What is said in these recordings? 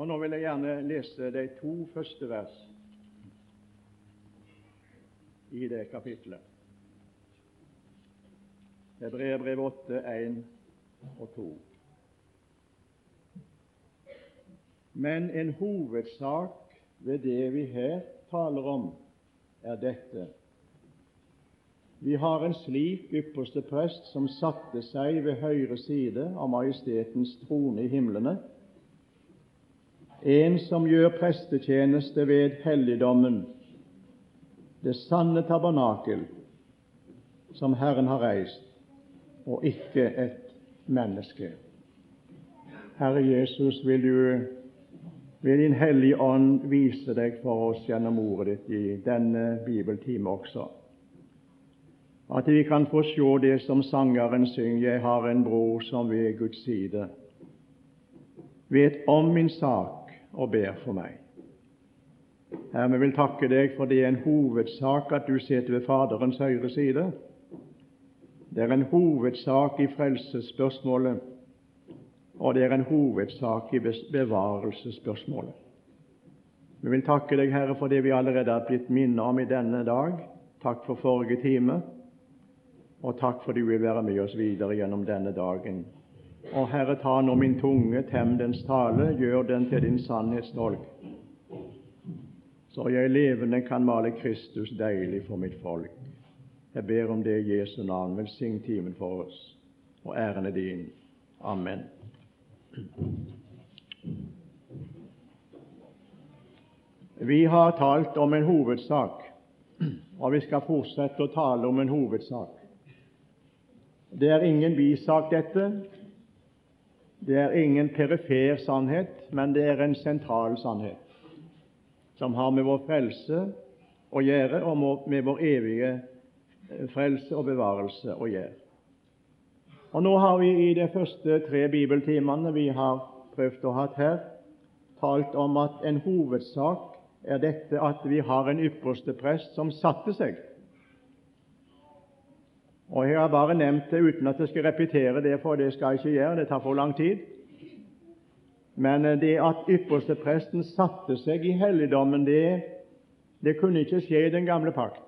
Og Nå vil jeg gjerne lese de to første vers i det kapitlet. Hebreerbrev 8, 1 og 2. Men en hovedsak ved det vi her taler om, er dette. Vi har en slik ypperste prest som satte seg ved høyre side av Majestetens trone i himlene, en som gjør prestetjeneste ved helligdommen, det sanne tabernakel som Herren har reist, og ikke et menneske. Herre Jesus, vil du ved Din Hellige Ånd vise deg for oss gjennom ordet ditt i denne bibeltime også. At vi kan få se det som sangeren synger, jeg har en bror som ved Guds side vet om min sak og ber for meg. Herre, vi vil takke deg for det er en hovedsak at du sitter ved Faderens høyre side. Det er en hovedsak i frelsesspørsmålet og det er en hovedsak i bevarelsesspørsmålet. Vi vil takke deg, Herre, for det vi allerede har blitt minnet om i denne dag. Takk for forrige time, og takk for du vil være med oss videre gjennom denne dagen. Og Herre, ta nå min tunge, tem dens tale, gjør den til din sannhetsdolk, så jeg levende kan male Kristus deilig for mitt folk. Jeg ber om det i Jesu navn. Velsign timen for oss, og æren er din. Amen. Vi har talt om en hovedsak, og vi skal fortsette å tale om en hovedsak. Det er ingen bisak, dette. Det er ingen perifer sannhet, men det er en sentral sannhet som har med vår frelse å gjøre, og med vår evige frelse og bevarelse å gjøre. Og Nå har vi i de første tre bibeltimene vi har prøvd å ha her, talt om at en hovedsak er dette at vi har en ypperste prest som satte seg. Og Jeg har bare nevnt det uten at jeg skal repetere det, for det skal jeg ikke gjøre, det tar for lang tid. Men det at ypperste presten satte seg i helligdommen, det, det kunne ikke skje i den gamle pakt.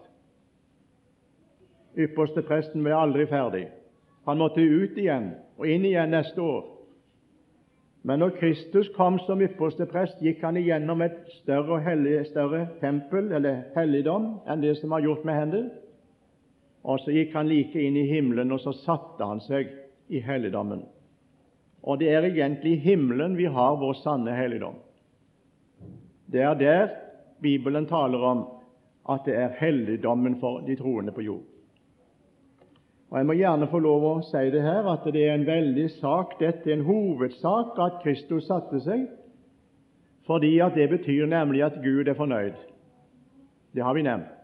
Ypperste presten ble aldri ferdig. Han måtte ut igjen og inn igjen neste år. Men når Kristus kom som ypperste prest, gikk han igjennom et større, hellig, større tempel, eller helligdom, enn det som var gjort med hender. Og så gikk han like inn i himmelen, og så satte han seg i helligdommen. Og det er egentlig i himmelen vi har vår sanne helligdom. Det er der Bibelen taler om at det er helligdommen for de troende på jord. Og Jeg må gjerne få lov å si det her, at det er en veldig sak, dette er en hovedsak, at Kristus satte seg, fordi at det betyr nemlig at Gud er fornøyd. Det har vi nevnt.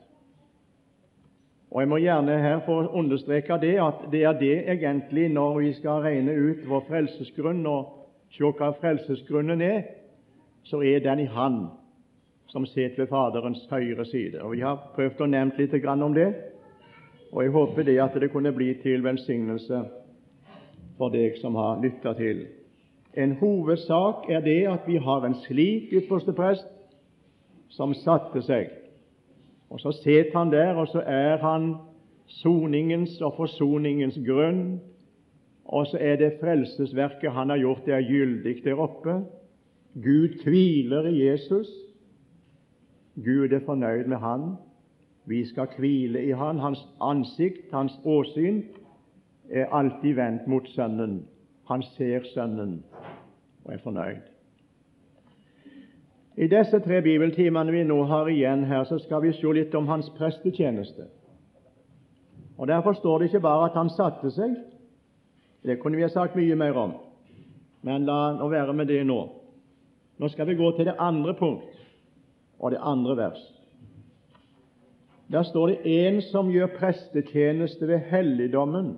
Og Jeg må gjerne her få understreke det at det er det egentlig når vi skal regne ut vår frelsesgrunn og se hva frelsesgrunnen er, så er den i Han som sitter ved Faderens høyre side. Og Vi har prøvd å nevne litt om det. Og jeg håper det at det kunne bli til velsignelse for deg som har lytta til. En hovedsak er det at vi har en slik ypperste prest som satte seg. Og Så sitter han der, og så er han soningens og forsoningens grunn. Og så er det frelsesverket han har gjort, det er gyldig der oppe. Gud hviler i Jesus. Gud er fornøyd med han. Vi skal hvile i Han. Hans ansikt, hans åsyn, er alltid vendt mot Sønnen. Han ser Sønnen og er fornøyd. I disse tre bibeltimene vi nå har igjen her, så skal vi se litt om hans prestetjeneste. Og Derfor står det ikke bare at han satte seg. Det kunne vi ha sagt mye mer om, men la nå være med det nå. Nå skal vi gå til det andre punkt og det andre vers. Der står det 'en som gjør prestetjeneste ved helligdommen',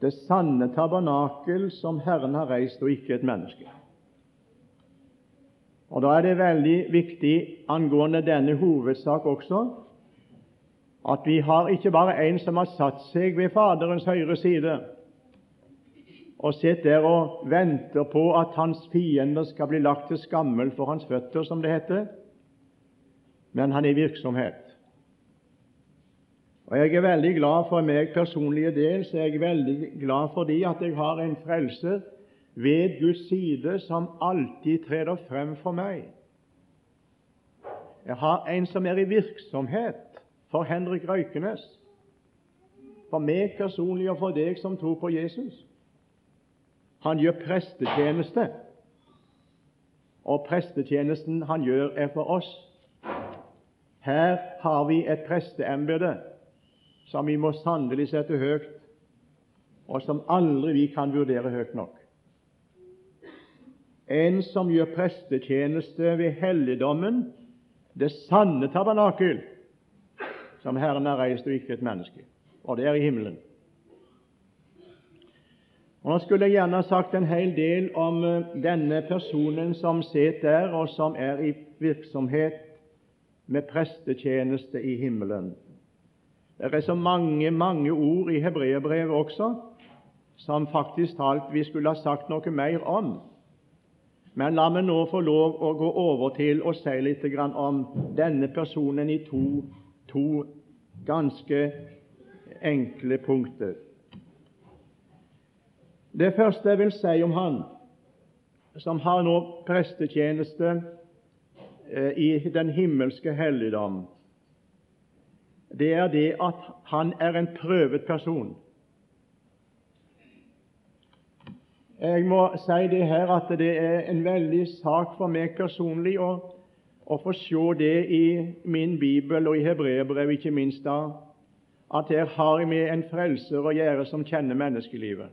det sanne tabernakel som Herren har reist, og ikke et menneske. Og Da er det veldig viktig angående denne hovedsak også at vi har ikke bare en som har satt seg ved Faderens høyre side og sitter der og venter på at hans fiender skal bli lagt til skammel for hans føtter, som det heter. Men han er i virksomhet. Og Jeg er veldig glad for meg personlige del, så jeg er veldig glad fordi at jeg har en frelser ved Guds side som alltid treder frem for meg. Jeg har en som er i virksomhet for Henrik Røykenes, for meg personlig og for deg som tror på Jesus. Han gjør prestetjeneste, og prestetjenesten han gjør, er for oss. Her har vi et presteembete som vi må sannelig sette høyt, og som aldri vi kan vurdere høyt nok. En som gjør prestetjeneste ved helligdommen, det sanne tabernakel, som Herren har reist, og ikke et menneske. Og det er i himmelen. Og Nå skulle jeg gjerne sagt en hel del om eh, denne personen som sitter der, og som er i virksomhet med prestetjeneste i himmelen. Det er så mange, mange ord i hebreerbrevet også som faktisk talt vi skulle ha sagt noe mer om. Men la meg nå få lov å gå over til å si litt om denne personen i to, to ganske enkle punkter. Det første jeg vil si om han som har nå prestetjeneste eh, i den himmelske helligdom, det er det at han er en prøvet person. Jeg må si det her at det er en veldig sak for meg personlig å, å få se det i min bibel og i hebreerbrevet, ikke minst da, at her har jeg med en frelser å gjøre som kjenner menneskelivet.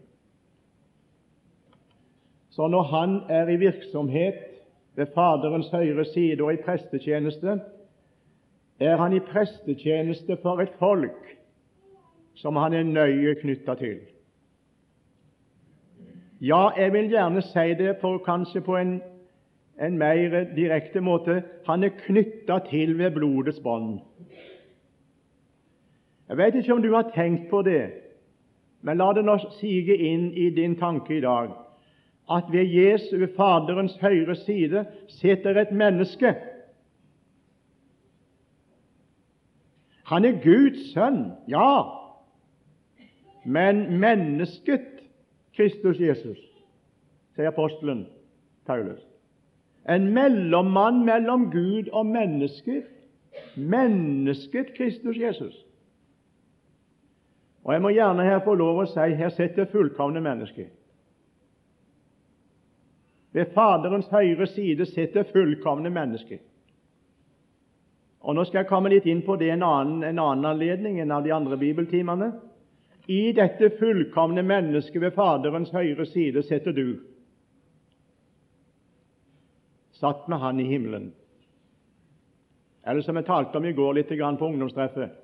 Så når han er i virksomhet ved Faderens høyre side og i prestetjeneste, er han i prestetjeneste for et folk som han er nøye knytta til. Ja, jeg vil gjerne si det for kanskje på en, en mer direkte måte han er knytta til ved blodets bånd. Jeg vet ikke om du har tenkt på det, men la det nå sige inn i din tanke i dag at ved Jesu, ved Faderens høyre side, sitter et menneske. Han er Guds sønn, ja, men mennesket Kristus Jesus, sier apostelen Paulus. En mellommann mellom Gud og mennesker. Mennesket Kristus Jesus. Og Jeg må gjerne her få lov å si her sitter fullkomne mennesker. Ved Faderens høyre side sitter fullkomne mennesker. Og Nå skal jeg komme litt inn på det en annen, en annen anledning enn av de andre bibeltimene. I dette fullkomne mennesket ved Faderens høyre side sitter du, satt med Han i himmelen. Eller som jeg talte om i går litt på ungdomstreffet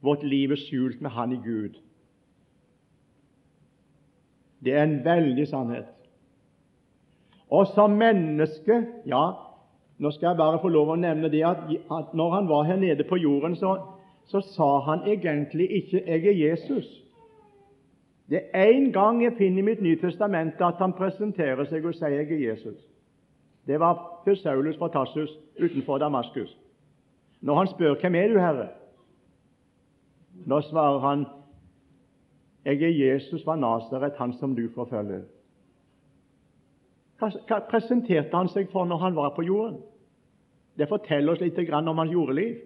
vårt liv er skjult med Han i Gud. Det er en veldig sannhet. Og som menneske Ja, nå skal jeg bare få lov å nevne det at, at når han var her nede på jorden, så, så sa han egentlig ikke 'Jeg er Jesus'. Det er én gang jeg finner i mitt Nye testamente at han presenterer seg og sier 'Jeg er Jesus'. Det var til Saulus fra Tassus utenfor Damaskus. Når han spør 'Hvem er du, Herre?' Nå svarer han 'Jeg er Jesus fra Nasaret, han som du forfølger'. Hva presenterte han seg for når han var på jorden? Det forteller oss litt om hans jordeliv.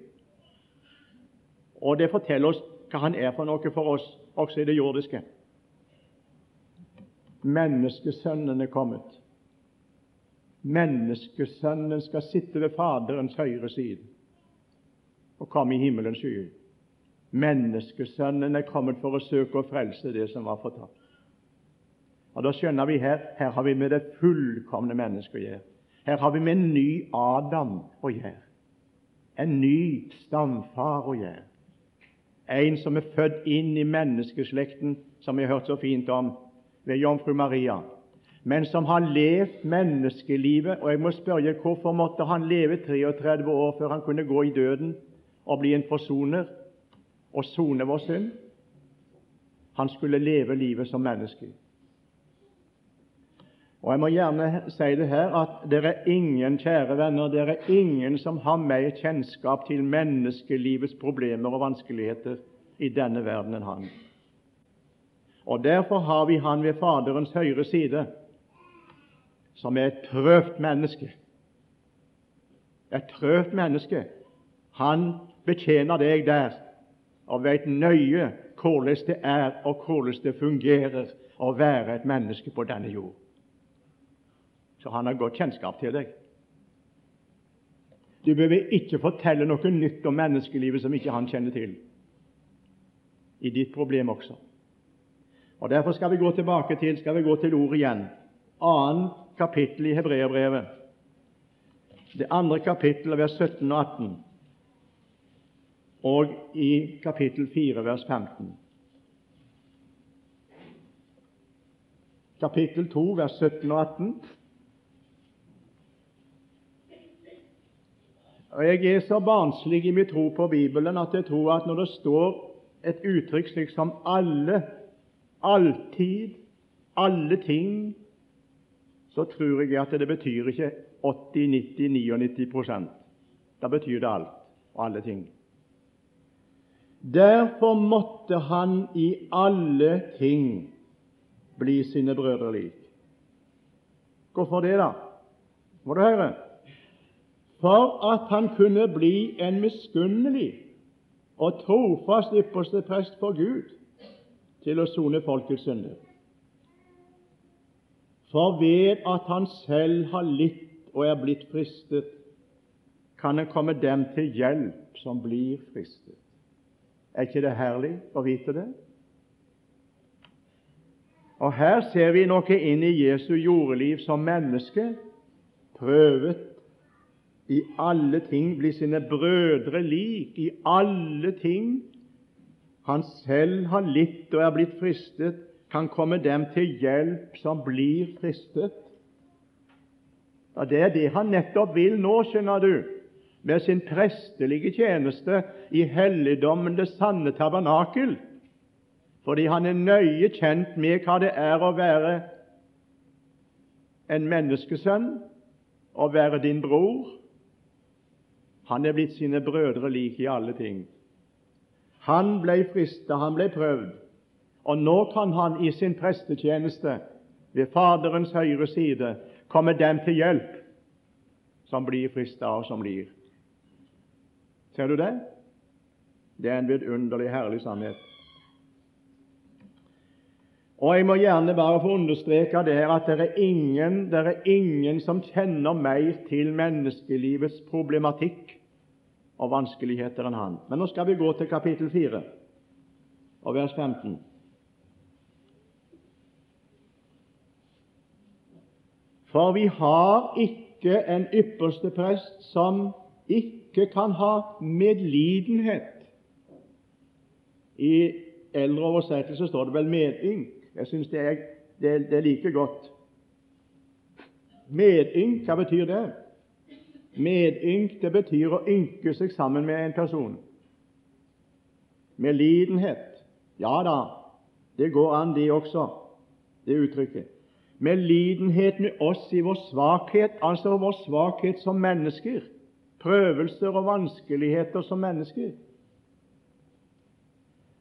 Og det forteller oss hva han er for noe for oss, også i det jordiske. Menneskesønnen er kommet. Menneskesønnen skal sitte ved Faderens høyre side og komme i himmelens skyer. Menneskesønnen er kommet for å søke å frelse det som var fortapt. Og Da skjønner vi her her har vi med det fullkomne mennesket å gjøre. Her har vi med en ny Adam å gjøre. En ny stamfar å gjøre. En som er født inn i menneskeslekten, som vi har hørt så fint om ved jomfru Maria, men som har levd menneskelivet. Og jeg må spørre hvorfor måtte han leve 33 år før han kunne gå i døden og bli en forsoner og sone vår synd? Han skulle leve livet som menneske. Og Jeg må gjerne si det her at det er ingen, kjære venner, det er ingen som har mer kjennskap til menneskelivets problemer og vanskeligheter i denne verden enn han. Og Derfor har vi han ved Faderens høyre side, som er et prøvd menneske. Et prøvd menneske. Han betjener deg der og vet nøye hvordan det er og hvordan det fungerer å være et menneske på denne jord. Så han har godt kjennskap til deg. Du behøver ikke fortelle noe nytt om menneskelivet som ikke han kjenner til, i ditt problem også. Og Derfor skal vi gå tilbake til skal vi gå til ordet igjen. Annet kapittel i Hebreerbrevet. Det andre kapittelet, vers 17 og 18. Og i kapittel 4, vers 15. Kapittel 2, vers 17 og 18. Og Jeg er så barnslig i min tro på Bibelen at jeg tror at når det står et uttrykk slik som 'alle', 'alltid', 'alle ting', så tror jeg at det betyr ikke 80, 90, 99 Da betyr det alt og alle ting. Derfor måtte han i alle ting bli sine brødre lik. Hvorfor det, da? Må du høre. For at han kunne bli en miskunnelig og trofast ypperste prest for Gud til å sone folkets synder. For ved at han selv har litt og er blitt fristet, kan en komme dem til hjelp som blir fristet. Er ikke det herlig å vite det? Og Her ser vi noe inn i Jesu jordeliv som menneske, prøvet i alle ting, bli sine brødre lik i alle ting. Han selv har litt og er blitt fristet, kan komme dem til hjelp som blir fristet. Ja, Det er det han nettopp vil nå, skjønner du, med sin prestelige tjeneste i helligdommen, det sanne tabernakel, fordi han er nøye kjent med hva det er å være en menneskesønn, å være din bror. Han er blitt sine brødre lik i alle ting. Han ble fristet, han ble prøvd, og nå kan han i sin prestetjeneste ved Faderens høyre side komme dem til hjelp som blir frista, og som blir. Ser du det? Det er en vidunderlig, herlig sannhet. Og Jeg må gjerne bare få understreke det her at det er ingen, det er ingen som kjenner mer til menneskelivets problematikk og vanskeligheter enn han. Men nå skal vi gå til kapittel 4 og vers 15. For vi har ikke en ypperste prest som ikke kan ha medlidenhet. I eldre oversettelse står det vel medynk. Jeg syns det, det, det, er like godt. Medynk, hva betyr det? Medynk det betyr å ynke seg sammen med en person. Med lidenhet. Ja da, det går an, det også, det uttrykket med lidenhet med oss i vår svakhet, altså vår svakhet som mennesker, prøvelser og vanskeligheter som mennesker.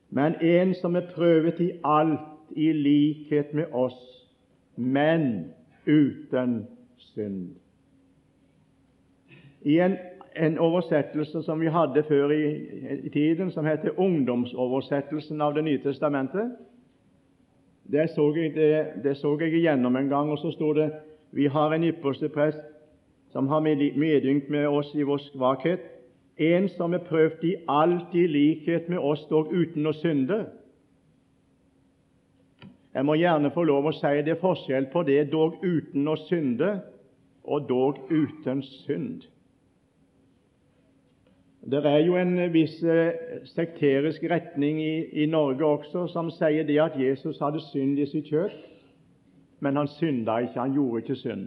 Men en som er prøvet i alt i likhet med oss, men uten synd. I en, en oversettelse som vi hadde før i, i tiden, som heter Ungdomsoversettelsen av Det nye testamentet, det så, jeg, det, det så jeg igjennom en gang, og så sto det vi har en ypperste prest som har medynk med oss i vår svakhet, en som er prøvd i alt i likhet med oss, dog uten å synde. Jeg må gjerne få lov å si det er forskjell på det dog uten å synde og dog uten synd. Det er jo en viss eh, sekterisk retning i, i, Norge også som sier det at Jesus hadde synd i sitt kjøtt, men han synda ikke, han gjorde ikke synd.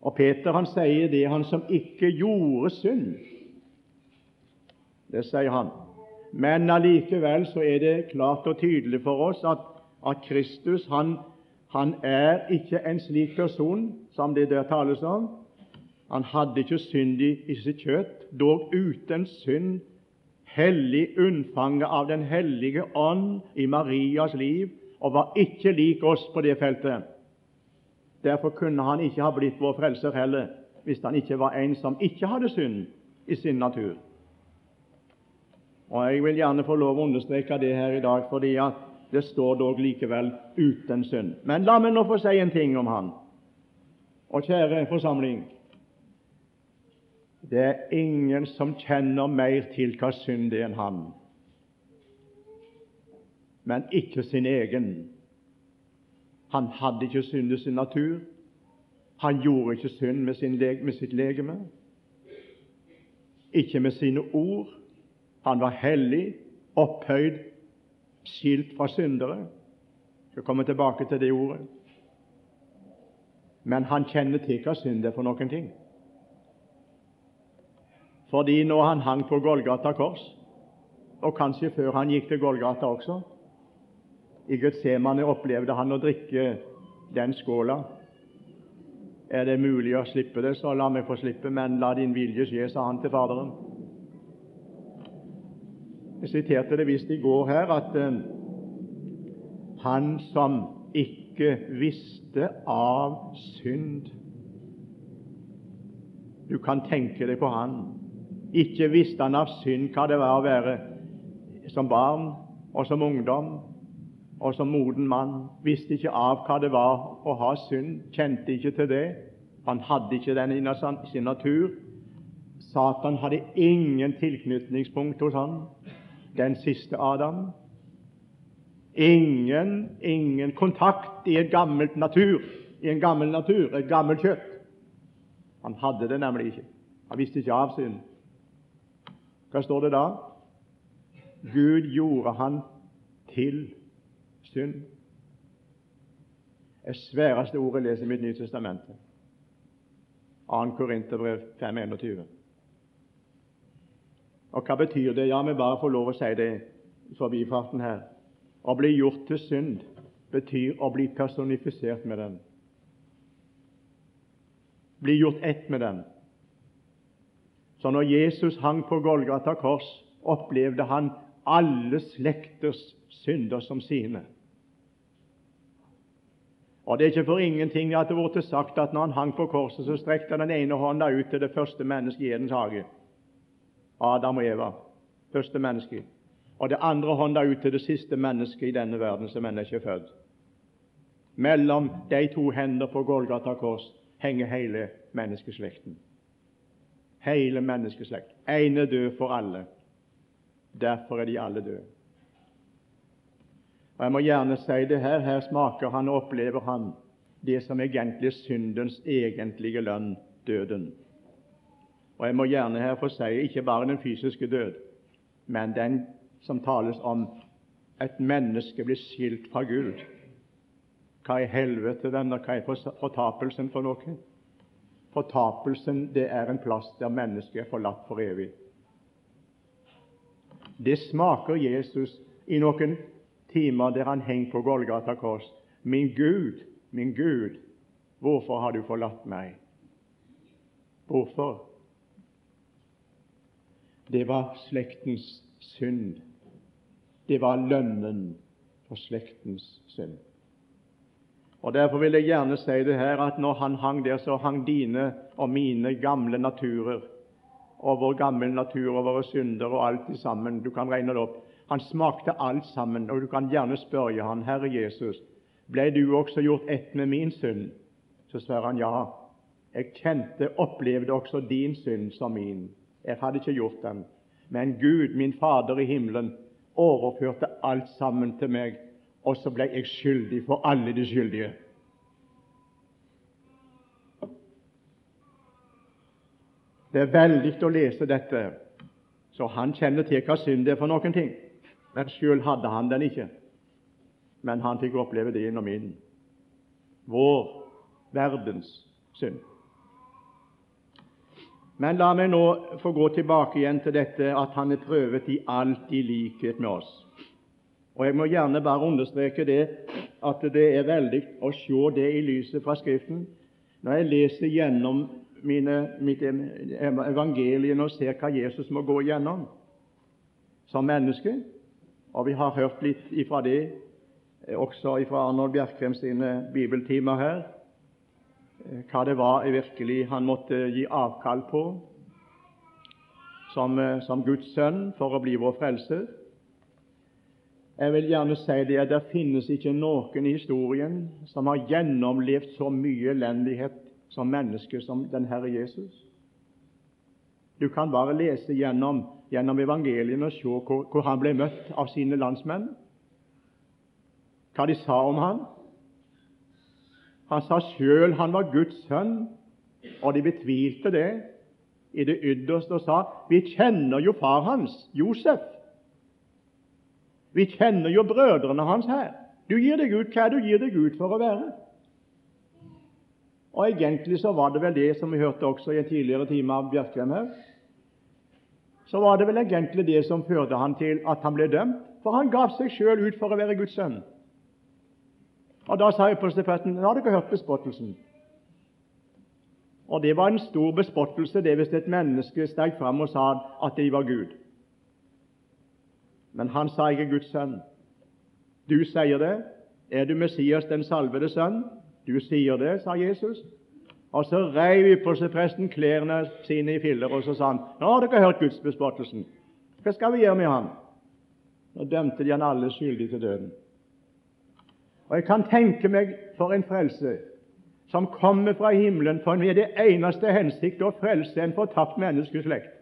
Og Peter han sier det, han som ikke gjorde synd. Det sier han. Men allikevel så er det klart og tydelig for oss at, at Kristus han, Han er ikke en slik person som det der tales om. Han hadde ikke synd i, sitt kjøtt, dog uten synd, hellig unnfanget av Den hellige ånd i Marias liv, og var ikke lik oss på det feltet. Derfor kunne han ikke ha blitt vår frelser heller, hvis han ikke var en som ikke hadde synd i sin natur. Og Jeg vil gjerne få lov å understreke det her i dag, fordi at det står dog likevel 'uten synd'. Men la meg nå få si en ting om han. Og kjære forsamling, det er ingen som kjenner mer til hva synd er enn han, men ikke sin egen. Han hadde ikke synd i sin natur. Han gjorde ikke synd med, med sitt legeme, ikke med sine ord. Han var hellig, opphøyd, skilt fra syndere. Jeg skal komme tilbake til det ordet. Men han kjenner til hva synd er for noen ting. Fordi når han hang på Golgata kors, og kanskje før han gikk til Golgata også I Getsemane opplevde han å drikke den skåla. Er det mulig å slippe det, så la meg få slippe, men la din vilje skje, sa han til Faderen. Jeg siterte det visst i går her at uh, han som ikke visste av synd Du kan tenke deg på han. Ikke visste han av synd hva det var å være som barn og som ungdom og som moden mann. Visste ikke av hva det var å ha synd, kjente ikke til det. Han hadde ikke den i sin natur. Satan hadde ingen tilknytningspunkt hos han den siste Adam. Ingen, ingen kontakt i en gammelt natur, i en gammel natur, et gammelt kjøtt. Han hadde det nemlig ikke. Han visste ikke av synd. Hva står det da? Gud gjorde han til synd. Det sværeste ordet jeg leser i mitt nye testamente. 2. Korinterbrev 5.21. Og hva betyr det? Ja, vi bare får lov å si det i forbifarten her. Å bli gjort til synd betyr å bli personifisert med den. Bli gjort ett med den. Så når Jesus hang på Golgata kors, opplevde han alle slekters synder som sine. Og Det er ikke for ingenting at det ble sagt at når han hang på korset, så strekte han den ene hånda ut til det første mennesket i Edens hage. Adam og Eva, første menneske, og det andre hånda ut til det siste mennesket i denne verden som ennå ikke er født. Mellom de to hender på Golgata kors henger hele menneskeslekten. Hele menneskeslekt. Én er død for alle. Derfor er de alle døde. Og Jeg må gjerne si det her. Her smaker han og opplever han det som egentlig er syndens egentlige lønn, døden. Og jeg må gjerne her få si ikke bare den fysiske død, men den som tales om et menneske blir skilt fra Gud. Hva er helvete, venner? Hva er fortapelsen for noe? Fortapelsen det er en plass der mennesket er forlatt for evig. Det smaker Jesus i noen timer der han henger på Golgata kors. Min Gud, min Gud, hvorfor har du forlatt meg? Hvorfor? Det var slektens synd. Det var lønnen for slektens synd. Og Derfor vil jeg gjerne si det her at når han hang der, så hang dine og mine gamle naturer og vår gamle natur og våre synder og alt i sammen. Du kan regne det opp. Han smakte alt sammen, og du kan gjerne spørre han, Herre Jesus, ble du også gjort ett med min synd? Så svarer han ja. Jeg kjente, opplevde også din synd som min. Jeg hadde ikke gjort den. Men Gud, min Fader i himmelen, overførte alt sammen til meg, og så ble jeg skyldig for alle de skyldige. Det er veldig å lese dette, så han kjenner til hva synd er for noen ting. Men sjøl hadde han den ikke. Men han fikk oppleve det gjennom min. Vår verdens synd. Men la meg nå få gå tilbake igjen til dette at han er prøvet i alt i likhet med oss. Og Jeg må gjerne bare understreke det at det er veldig å se det i lyset fra Skriften. Når jeg leser gjennom mine, mitt evangelium og ser hva Jesus må gå gjennom som menneske, og vi har hørt litt ifra det også fra Arnold Bjerkrem sine bibeltimer her, hva det var virkelig han måtte gi avkall på som, som Guds sønn for å bli vår frelser. Jeg vil gjerne si det at det finnes ikke noen i historien som har gjennomlevd så mye elendighet som menneske som den Herre Jesus. Du kan bare lese gjennom, gjennom evangeliene og se hvor, hvor, han ble møtt av sine landsmenn, hva de sa om han. Han sa sjøl han var Guds sønn, og de betvilte det i det ytterste og sa vi kjenner jo far hans, Josef. Vi kjenner jo brødrene hans her. Du gir deg ut hva du gir deg ut for å være. Og Egentlig så var det vel det som vi hørte også i en tidligere time av Bjørkheim her. Så var det vel egentlig det som førte han til at han ble dømt. For han gav seg sjøl ut for å være Guds sønn. Og Da sa øverstepresten nå har dere hørt bespottelsen. Og Det var en stor bespottelse det hvis et menneske steg fram og sa at de var Gud. Men han sa er Guds sønn. Du sier det. Er du Messias, den salvede sønn? Du sier det, sa Jesus. Og så reiv ypperstepresten klærne sine i filler, og så sa han nå har dere hørt gudsbespottelsen. Hva skal vi gjøre med han? Nå dømte de han alle skyldig til døden. Og Jeg kan tenke meg for en frelse som kommer fra himmelen for med det eneste hensikt å frelse en fortapt menneskeslekt.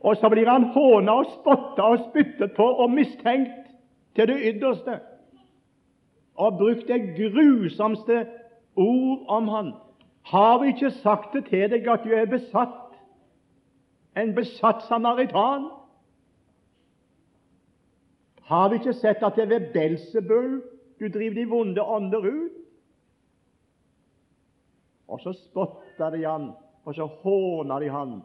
Og så blir han håna og spotta og spyttet på og mistenkt til det ytterste. Og brukt det grusomste ord om han. Har vi ikke sagt det til deg at du er besatt? En besatt samaritan? Har vi ikke sett at det er ved Belsebul du driver de vonde ånder ut? Og så spotta de han, og så håna de han,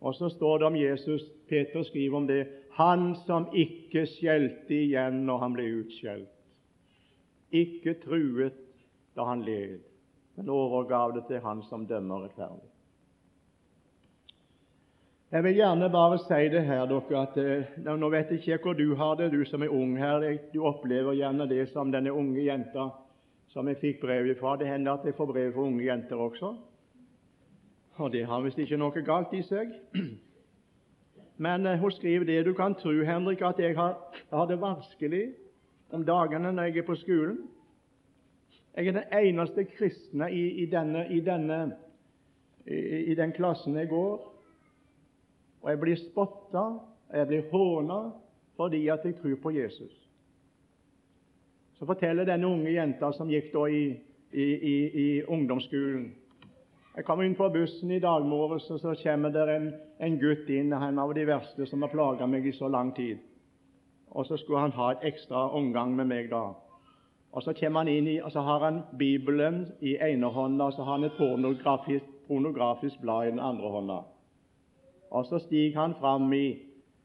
og så står det om Jesus Peter skriver om det han som ikke skjelte igjen når han ble utskjelt. Ikke truet da han led, men overgav det til Han som dømmer rettferdig. Jeg vil gjerne bare si det her, dere, at eh, Nå vet jeg ikke hvor du har det, du som er ung her. Du opplever gjerne det som denne unge jenta som jeg fikk brev fra. Det hender at jeg får brev fra unge jenter også. Og det har visst ikke noe galt i seg. Men uh, hun skriver det du kan tro, Henrik, at jeg har, jeg har, det vanskelig om dagene når jeg er på skolen. Jeg er den eneste kristne i, i, denne, i, denne, i den klassen jeg går. Og jeg blir spotta, jeg blir håna fordi at jeg tror på Jesus. Så forteller denne unge jenta som gikk da i, i ungdomsskolen jeg kom inn på bussen i dag morges, og så kommer det en, en gutt inn, en av de verste som har plaga meg i så lang tid. Og så skulle han ha et ekstra omgang med meg da. Og Så kommer han inn i, og så har han Bibelen i ene hånda, og så har han et pornografisk, pornografisk blad i den andre hånda. Og Så stiger han fram i,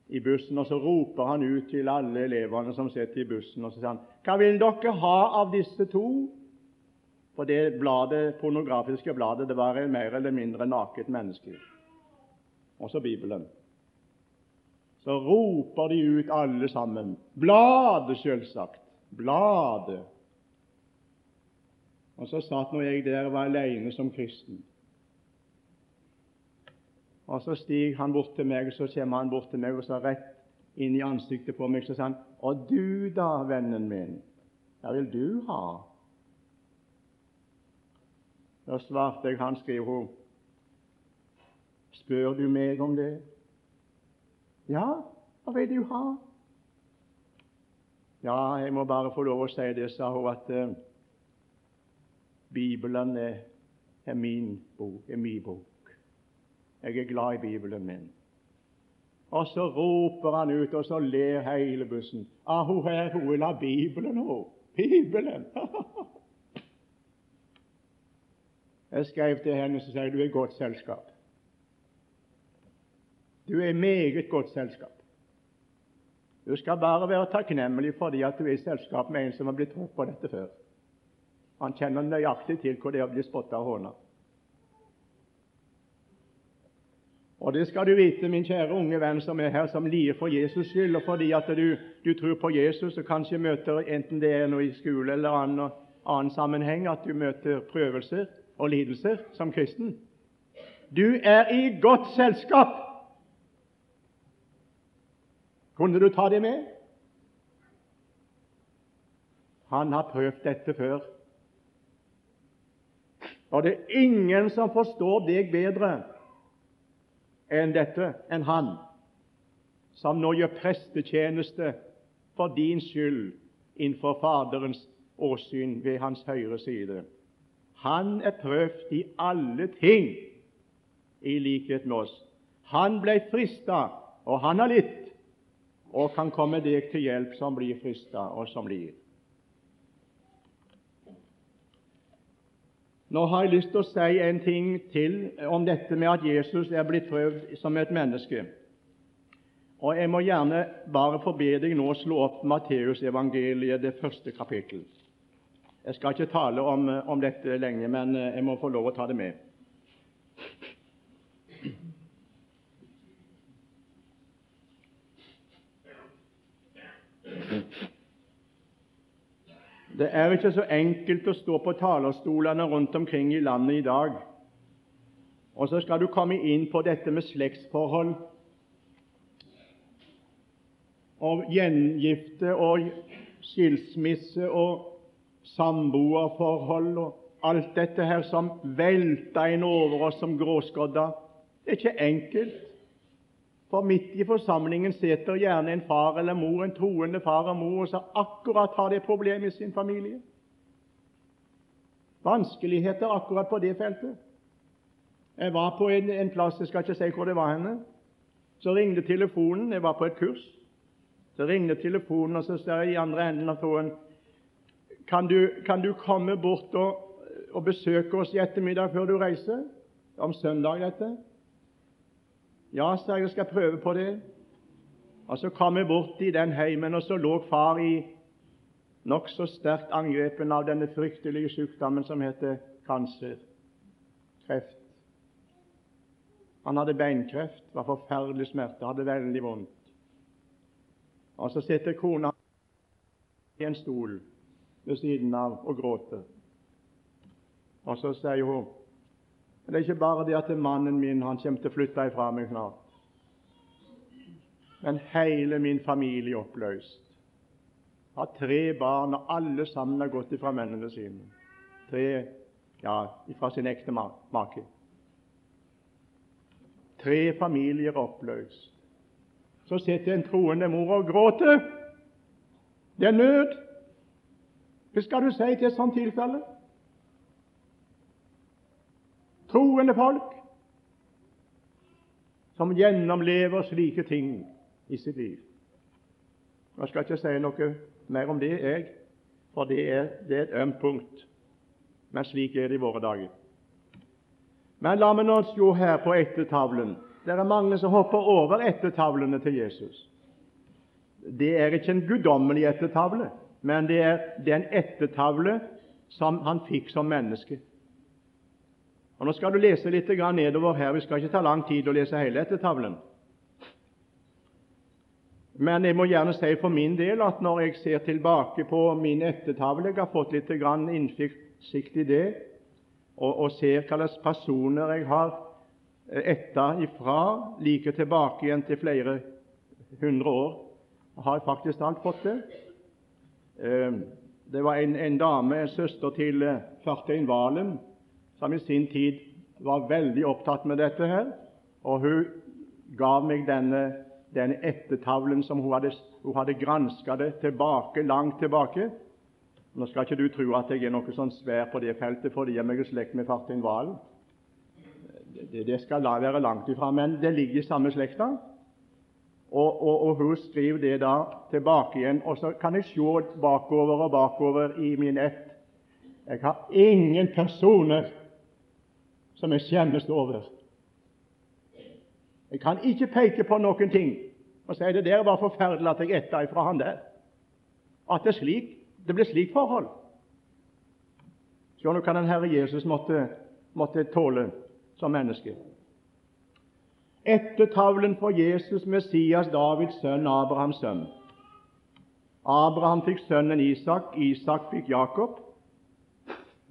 i bussen, og så roper han ut til alle elevene som sitter i bussen, og så sier han, 'Hva vil dere ha av disse to?' For det bladet, pornografiske bladet det var en mer eller mindre naket menneske. Også Bibelen. Så roper de ut alle sammen. Bladet, selvsagt. Bladet. Og så satt nå jeg der og var alene som kristen. Og Så stiger han bort til meg, og så kommer han bort til meg og så rett inn i ansiktet på meg så sier han, 'Og du da, vennen min, hva vil du ha?' Da svarte jeg, han, skriver hun, spør du meg om det? Ja, hva vil du ha? Ja, jeg må bare få lov å si det, sa hun, at uh, Bibelen er, min bok, er min bok. Jeg er glad i Bibelen min. Og så roper han ut, og så ler hele bussen. Ah, hun her, hun vil ha Bibelen, hun. Bibelen! Jeg skrev til henne og sa du er godt selskap. Du er meget godt selskap. Du skal bare være takknemlig fordi at du er i selskap med en som har blitt trodd på dette før. Han kjenner nøyaktig til hvor det er å bli spotta og håna. Og det skal du vite, min kjære unge venn som er her, som lider for Jesus skyld, og fordi at du, du tror på Jesus og kanskje møter, enten det er noe i skole eller annen, annen sammenheng, at du møter prøvelser og lidelser som kristen. Du er i godt selskap! Kunne du ta det med? Han har prøvd dette før. Og det er ingen som forstår deg bedre enn dette, enn han, som nå gjør prestetjeneste for din skyld innenfor Faderens åsyn ved hans høyre side. Han er prøvd i alle ting i likhet med oss. Han ble frista, og han har litt, og kan komme deg til hjelp som blir frista, og som blir. Nå har jeg lyst til å si en ting til om dette med at Jesus er blitt prøvd som et menneske. Og Jeg må gjerne bare få be deg nå slå opp Matteusevangeliet, det første kapittel. Jeg skal ikke tale om, om dette lenge, men jeg må få lov å ta det med. Det er ikke så enkelt å stå på talerstolene rundt omkring i landet i dag, og så skal du komme inn på dette med slektsforhold og gjengifte og skilsmisse og samboerforhold og alt dette her som velter inn over oss som gråskodda. Det er ikke enkelt. For midt i forsamlingen sitter gjerne en far eller mor, en troende far og mor, og som akkurat har det problemet i sin familie. Vanskeligheter akkurat på det feltet. Jeg var på en, en plass, jeg skal ikke si hvor det var henne. Så ringte telefonen. Jeg var på et kurs. Så ringte telefonen, og så sa jeg i andre enden av tråden kan du, kan du komme bort og, og besøke oss i ettermiddag før du reiser? Om søndag, dette. Ja, sa jeg, jeg skal prøve på det. Og Så kom jeg bort i den heimen, og så lå far i nokså sterkt angrepen av denne fryktelige sykdommen som heter kanser, kreft. Han hadde beinkreft, var forferdelig smerte, hadde veldig vondt. Og Så sitter kona i en stol ved siden av og gråter. Og så sier hun men det er ikke bare det at mannen min han kommer til å flytte ifra meg snart. Men hele min familie er oppløst. Jeg har tre barn, og alle sammen har gått ifra mennene sine. Tre ja, ifra sin ekte make. Tre familier er oppløst. Så sitter en troende mor og gråter. Det er nød. Hva skal du si til et sånt tilfelle? troende folk som gjennomlever slike ting i sitt liv. Jeg skal ikke si noe mer om det, jeg, for det er, det er et ømt punkt. Men slik er det i våre dager. Men la meg nå se her på ettertavlen. Det er mange som hopper over ettertavlene til Jesus. Det er ikke en guddommelig ettertavle, men det er, den er ettertavle som han fikk som menneske. Og Nå skal du lese litt nedover her. Vi skal ikke ta lang tid å lese hele ettertavlen. Men jeg må gjerne si for min del at når jeg ser tilbake på min ettertavle Jeg har fått litt innsikt i det, og, og ser slags personer jeg har etter ifra, like tilbake igjen til flere hundre år. Har Jeg faktisk alt fått det. Eh, det var en, en dame, en søster til eh, Fartein Valen, som i sin tid var veldig opptatt med dette her, og hun ga meg denne, denne ettertavlen som hun hadde, hun hadde granska tilbake, langt tilbake. Nå skal ikke du tro at jeg er noe sånn svær på det feltet fordi jeg er i slekt med Fartein Valen. Det, det, skal være langt ifra, men det ligger i samme slekta. Og, og, og, hun skriver det da tilbake igjen, og så kan jeg se bakover og bakover i min ett. Jeg har ingen personer som jeg skjemmes over. Jeg kan ikke peke på noen ting og si det der var forferdelig at jeg etta ifra han der. At det, slik, det ble slik forhold. Se nå hva den Herre Jesus måtte, måtte tåle som menneske? Ettertavlen for Jesus, Messias, Davids sønn, Abrahams sønn. Abraham fikk sønnen Isak, Isak fikk Jakob.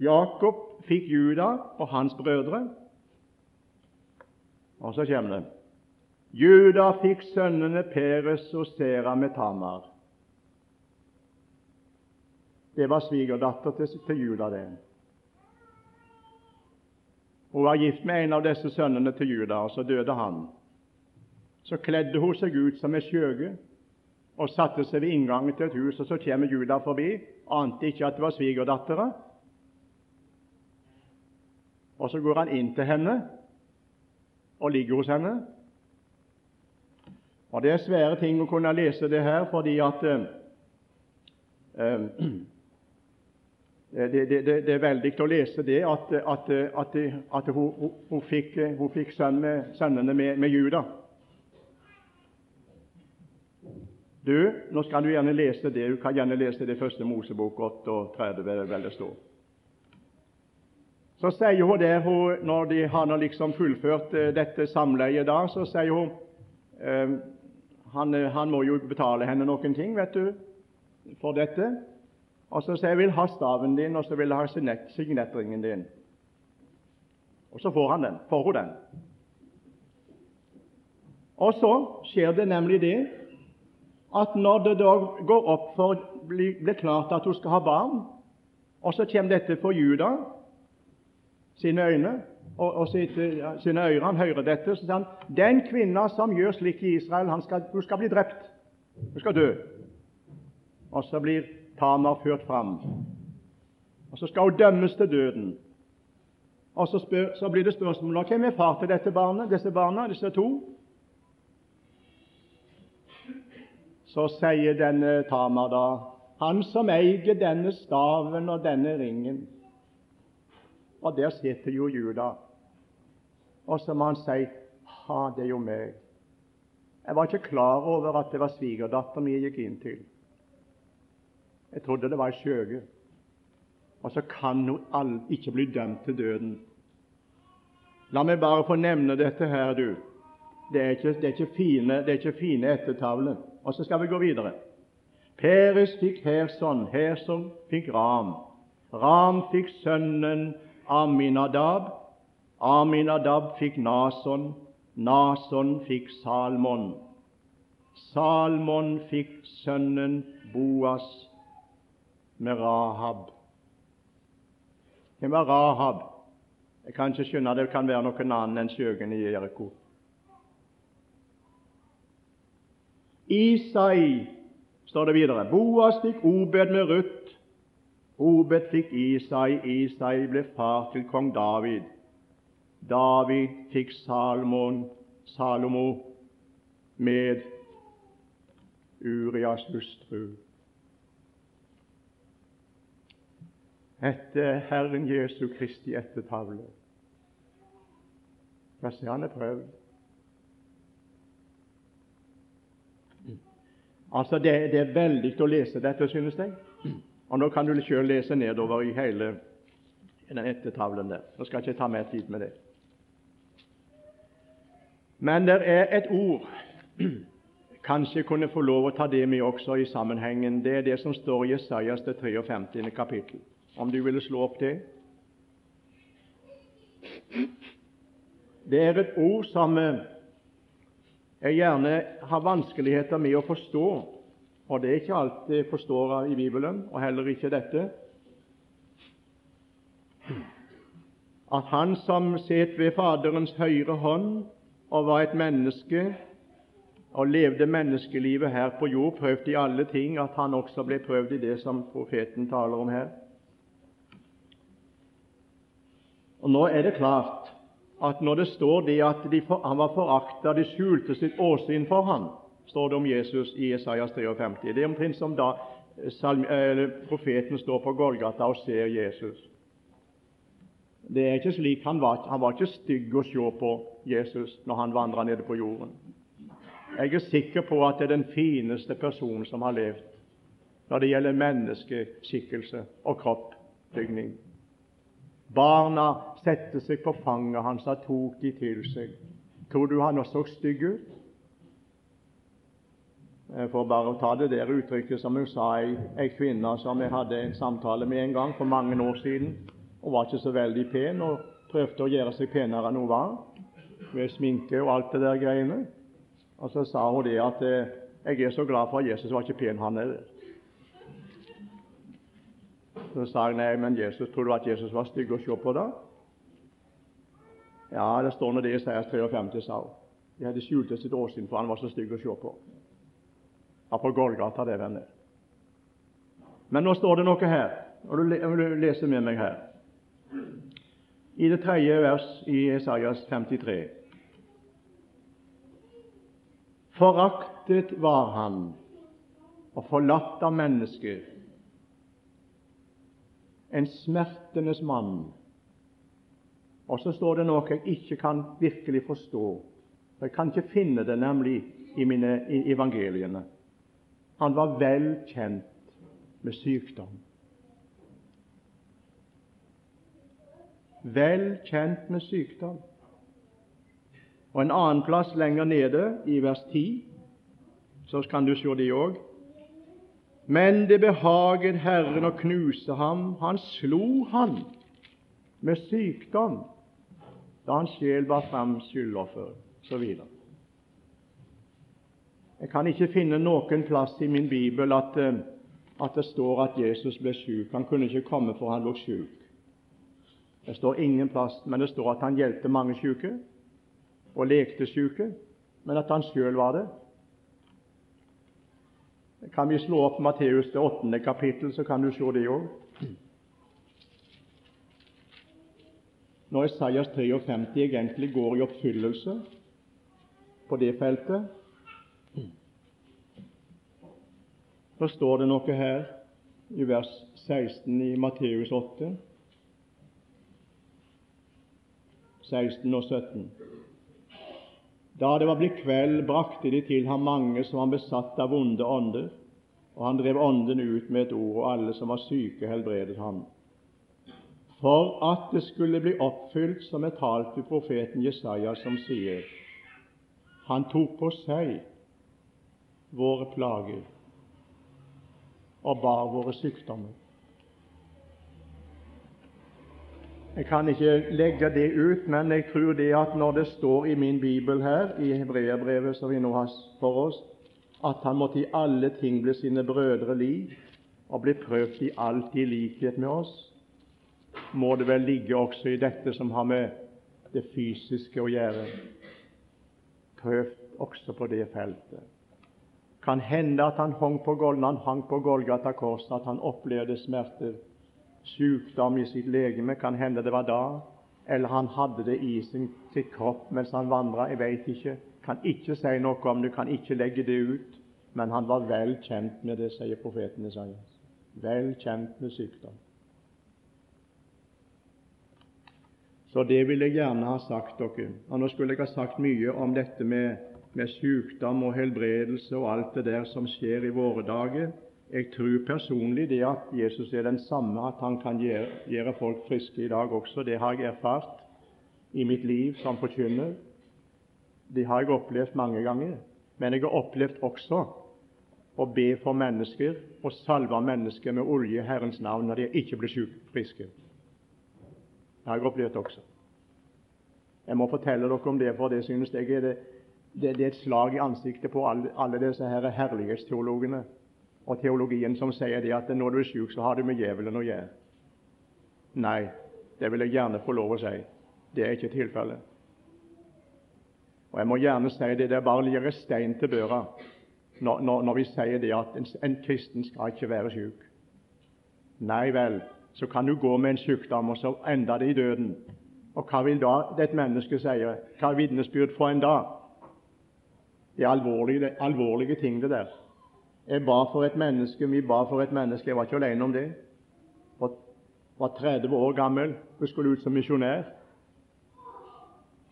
Jakob fikk Juda og hans brødre. Og så kommer det Juda fikk sønnene Peres og Sera med Tamar. Det var svigerdatter til, til Juda, det. Hun var gift med en av disse sønnene til Juda, og så døde han. Så kledde hun seg ut som ei skjøge og satte seg ved inngangen til et hus, og så kommer Juda forbi, ante ikke at det var svigerdattera. Og så går han inn til henne og ligger hos henne. Og Det er svære ting å kunne lese det her, fordi at eh, eh det, det, det, det, er veldig å lese det at, at, at, at hun, hun, fikk, hun fikk sønnen, sønnene med, med, Juda. Du, nå skal du gjerne lese det. Du kan gjerne lese det første Mosebok 38, vel det står. Så sier hun det, hun, når de har liksom fullført eh, dette samleiet, da, så sier hun eh, han, han må jo betale henne noen ting, vet du, for dette. Og så sier jeg 'vil ha staven din', og så vil jeg ha signettringen din. Og så får han den. Får hun den. Og så skjer det nemlig det at når det da går opp for blir, blir klart at hun skal ha barn, og så kommer dette for Juda sine øyne og, og sitt, sine ører, han hører dette, så sier han den kvinna som gjør slik i Israel, skal, hun skal bli drept. Hun skal dø. Og så blir Tamar ført fram. Og Så skal hun dømmes til døden. Og Så, spør, så blir det spørsmål hvem er far til dette barnet, disse barna, disse to. Så sier denne Tamar da han som eier denne staven og denne ringen. Og der sitter jo Juda. Og så må han si ha, det er jo meg. Jeg var ikke klar over at det var svigerdatteren jeg gikk inn til. Jeg trodde det var ei skjøge. Og så kan hun ikke bli dømt til døden. La meg bare få nevne dette her, du. Det er ikke, det er ikke fine, det er ikke fine ettertavler. Og så skal vi gå videre. Peres fikk Herson, Herson fikk Ram. Ram fikk sønnen Aminadab. Aminadab fikk Nason. Nason fikk Salmon. Salmon fikk sønnen Boas med Rahab. Hvem var Rahab? Jeg kan ikke skjønne det kan være noen annen enn skjøgen i Jeriko. Isai, står det videre. Boas fikk Obed med Ruth. Obed fikk Isai. Isai ble far til kong David. David fikk Salomon, Salomo med Urias hustru. Etter Herren Jesu Kristi ettertavle. Hva ser han er prøvd. Altså, det, det, er veldig å lese dette, synes jeg. Og Nå kan du selv lese nedover i hele den ettertavlen der. Nå skal jeg ikke ta mer tid med det. Men det er et ord Kanskje kunne få lov å ta det med også i sammenhengen. Det er det som står i Jesajas 53. kapittel om du ville slå opp det. Det er et ord som eh, jeg gjerne har vanskeligheter med å forstå, og det er ikke alt jeg forstår i Bibelen, og heller ikke dette. At Han som sitter ved Faderens høyre hånd og var et menneske og levde menneskelivet her på jord, prøvd i alle ting, at han også ble prøvd i det som profeten taler om her. Og Nå er det klart at når det står det at de for, han var forakta, de skjulte sitt åsyn for ham, står det om Jesus i Isaias 53. Det er omtrent som da salm, eh, profeten står på Golgata og ser Jesus. Det er ikke slik Han var, han var ikke stygg å se på, Jesus, når han vandra nede på jorden. Jeg er sikker på at det er den fineste personen som har levd når det gjelder menneskeskikkelse og kroppsbygning. Barna satte seg på fanget hans og tok de til seg. Tror du han så stygg ut? For bare å ta det der uttrykket som hun sa, ei, en kvinne som jeg hadde en samtale med en gang for mange år siden. Hun var ikke så veldig pen og prøvde å gjøre seg penere enn hun var, med sminke og alt det der greiene. Og så sa hun det at eh, 'jeg er så glad for at Jesus var ikke pen, han er Så sa jeg nei, men Jesus, tror du at Jesus var stygg å se på da? Ja, det står nå det i Isaias 53, sa. De hadde skjult sitt åsyn, for han var så stygg å se på. Ja, på Golgata, det, venner. Men nå står det noe her, og du leser med meg her. I det tredje vers i Isaias 53 Foraktet var han og forlatt av mennesker, en smertenes mann. Og så står det noe jeg ikke kan virkelig forstå. Jeg kan ikke finne det nemlig i mine evangeliene. Han var vel kjent med sykdom. Vel kjent med sykdom. Og En annen plass lenger nede, i vers 10, så kan du se det òg. Men det behaget Herren å knuse ham. Han slo ham med sykdom da hans sjel var fram skyldoffer, osv. Jeg kan ikke finne noen plass i min bibel at, eh, at det står at Jesus ble syk. Han kunne ikke komme for han lå syk. Det står ingen plass, men det står at han hjelpte mange syke og lekte syke, men at han sjøl var det. Kan vi slå opp Matteus det åttende kapittel, så kan du se det òg. Når Isaias 53 egentlig går i oppfyllelse på det feltet, så står det noe her i vers 16 i Matteus 8, 16 og 17. Da det var blitt kveld, brakte de til ham mange som var besatt av vonde ånder, og han drev ånden ut med et ord, og alle som var syke, helbredet ham. For at det skulle bli oppfylt som er talt ved profeten Jesaja, som sier:" Han tok på seg våre plager og bar våre sykdommer. Jeg kan ikke legge det ut, men jeg tror det at når det står i min bibel her, i Hebreabrevet som vi nå har for oss, at han måtte i alle ting bli sine brødre lik og bli prøvd i alt i likhet med oss, må det vel ligge også i dette som har med det fysiske å gjøre. Prøvd også på det feltet. Kan hende at han hang på, han hang på Golgata kors, at han opplevde smerter sykdom i sitt legeme. Kan hende det var da. Eller han hadde det i sin, sitt kropp mens han vandra. Jeg veit ikke. Kan ikke si noe om det, kan ikke legge det ut. Men han var vel kjent med det, sier profeten Isaias. Vel kjent med sykdom. Så det vil jeg gjerne ha sagt dere. Og Nå skulle jeg ha sagt mye om dette med, med sykdom og helbredelse og alt det der som skjer i våre dager. Jeg tror personlig det at Jesus er den samme, at han kan gjøre, gjøre folk friske i dag også. Det har jeg erfart i mitt liv som forkynner. Det har jeg opplevd mange ganger. Men jeg har opplevd også å be for mennesker og salve mennesker med olje i Herrens navn når de ikke blir syke, friske. Det har jeg opplevd også. Jeg må fortelle dere om det, for det synes jeg er, det, det, det er et slag i ansiktet på alle, alle disse her herlighetsteologene og teologien som sier det at når du er syk, så har du med djevelen å gjøre. Nei, det vil jeg gjerne få lov å si. Det er ikke tilfellet. Og jeg må gjerne si det, det er bare å legge stein til børa når, når, når, vi sier det at en, en kristen skal ikke være syk. Nei vel, så kan du gå med en sykdom, og så ender det i døden. Og hva vil da et menneske si? Hva er vitnesbyrd for en da? Det er alvorlige, alvorlige ting, det der. Jeg ba for et menneske, vi ba for et menneske, jeg var ikke alene om det. Jeg var 30 år gammel, hun skulle ut som misjonær.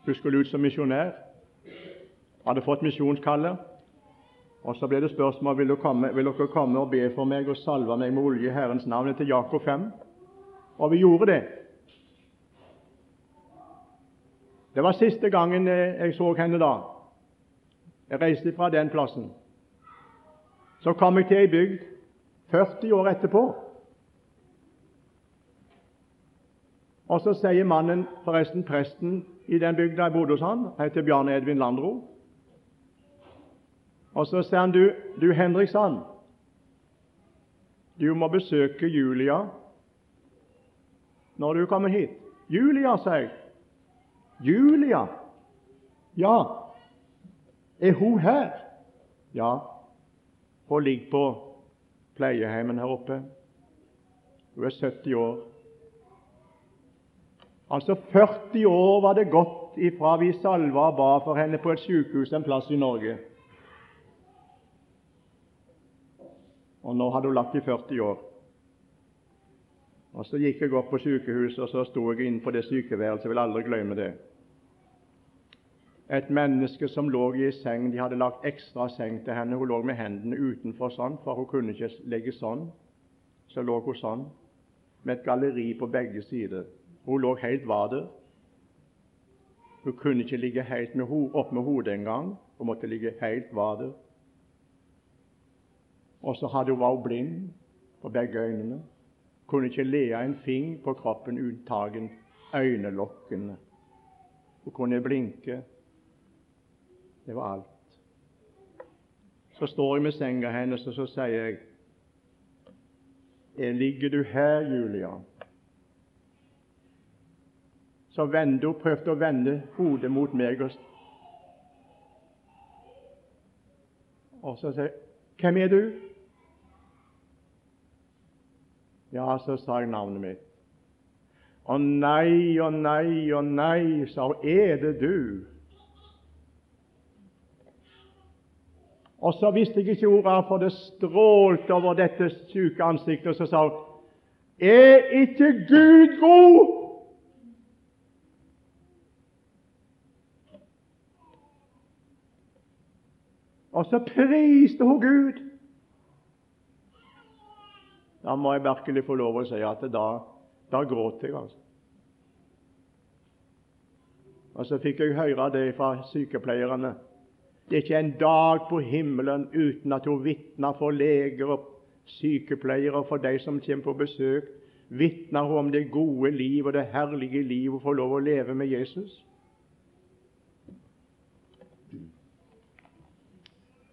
Hun skulle ut som misjonær. Hadde fått misjonskallet. Og Så ble det spørsmål vil dere, komme, vil dere komme og be for meg og salve meg med olje i Herrens navn etter Jakob 5. Og vi gjorde det. Det var siste gangen jeg så henne da. Jeg reiste fra den plassen. Så kom jeg til ei bygd 40 år etterpå. Og så sier mannen, forresten presten i den bygda jeg bodde hos han, heter Bjarne Edvin Landro. Og så sier han, du, du Henriksson, du må besøke Julia når du kommer hit. Julia, sier jeg. Julia? Ja. Er hun her? Ja. Hun ligger på pleieheimen her oppe. Hun er 70 år. Altså 40 år var det gått ifra vi salva og ba for henne på et sykehus en plass i Norge. Og nå hadde hun lagt i 40 år. Og Så gikk jeg opp på sykehuset, og så sto jeg inne på det sykeværelset. Jeg vil aldri glemme det. Et menneske som lå i en seng. De hadde lagt ekstra seng til henne. Hun lå med hendene utenfor sånn, for hun kunne ikke ligge sånn. Så lå hun sånn, med et galleri på begge sider. Hun lå helt vader. Hun kunne ikke ligge helt med ho opp med hodet engang. Hun måtte ligge helt vader. Og så hadde hun hun blind på begge øynene. Kunne ikke le av en fing på kroppen unntagen øynelokkene. Hun kunne blinke. Det var alt. Så står jeg med senga hennes, og så sier jeg Ligger du her, Julia? Så vendte hun, prøvde å vende hodet mot meg. Og, og så sier hun, 'Hvem er du?' Ja, så sa jeg navnet mitt. Å nei, å nei, å nei, sa hun, er det du? Og så visste jeg ikke ordet, for det strålte over dette syke ansiktet, og så sa hun, Er ikke Gud god? Og så priste hun Gud. Da må jeg virkelig få lov å si at da, da gråt jeg, altså. Og så fikk jeg høre det fra sykepleierne. Det er ikke en dag på himmelen uten at hun vitner for leger og sykepleiere og for de som kommer på besøk. Vitner hun om det gode liv og det herlige liv hun får lov å leve med Jesus.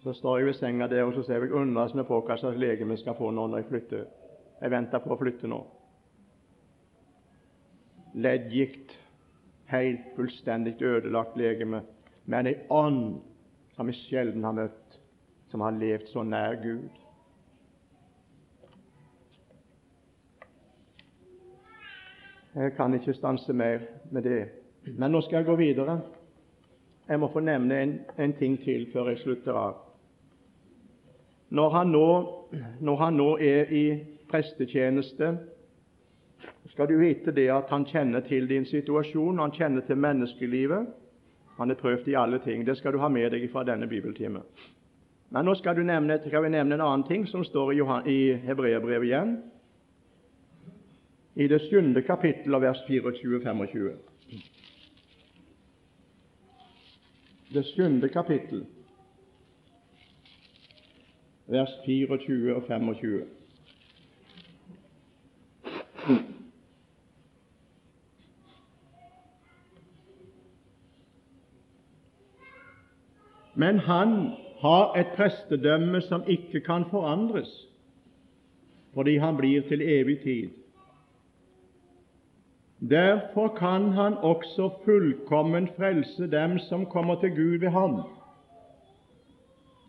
Så står jeg ved senga der og så ser jeg undrende på hva slags legeme jeg skal få nå når jeg flytter. Jeg venter på å flytte nå. Leddgikt, helt fullstendig ødelagt legeme, men ei ånd som vi sjelden har møtt, som har levd så nær Gud. Jeg kan ikke stanse mer med det, men nå skal jeg gå videre. Jeg må få nevne en, en ting til før jeg slutter av. Når han nå, når han nå er i prestetjeneste, skal du vite det at han kjenner til din situasjon, han kjenner til menneskelivet. Han er prøvd i alle ting. Det skal du ha med deg fra denne bibeltime. Men nå skal, nevne, skal vi nevne en annen ting som står i, i Hebreerbrevet igjen, i det sjuende kapittel av vers 24-25. Det sjuende kapittel vers 24 og 25. Men han har et prestedømme som ikke kan forandres, fordi han blir til evig tid. Derfor kan han også fullkomment frelse dem som kommer til Gud ved ham,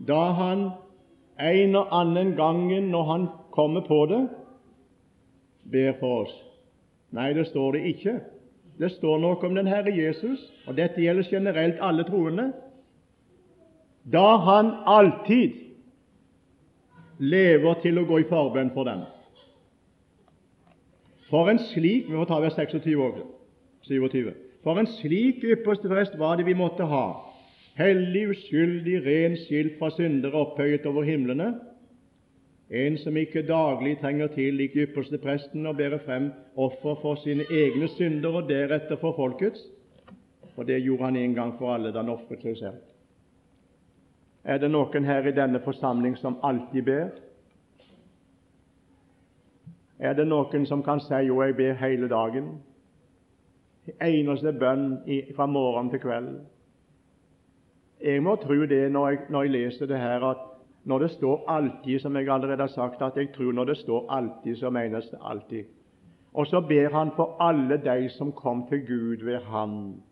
da han en og annen gangen når han kommer på det, ber for oss. Nei, det står det ikke. Det står noe om den Herre Jesus, og dette gjelder generelt alle troende. Da han alltid lever til å gå i forbønn for dem. For en slik Vi må ta vers 26 også. 27. For en slik ypperste prest var det vi måtte ha, hellig, uskyldig, ren, skilt fra syndere, opphøyet over himlene, en som ikke daglig trenger til lik ypperste presten å bære frem offer for sine egne synder og deretter for folkets, for det gjorde han en gang for alle da han ofret seg selv. Er det noen her i denne forsamling som alltid ber? Er det noen som kan si jo, jeg ber hele dagen? Eneste bønn fra morgen til kveld. Jeg må tro det når jeg, når jeg leser det her, at når det står 'alltid', som jeg allerede har sagt, at jeg tror når det står 'alltid', så menes det alltid. Og så ber han for alle de som kom til Gud ved ham.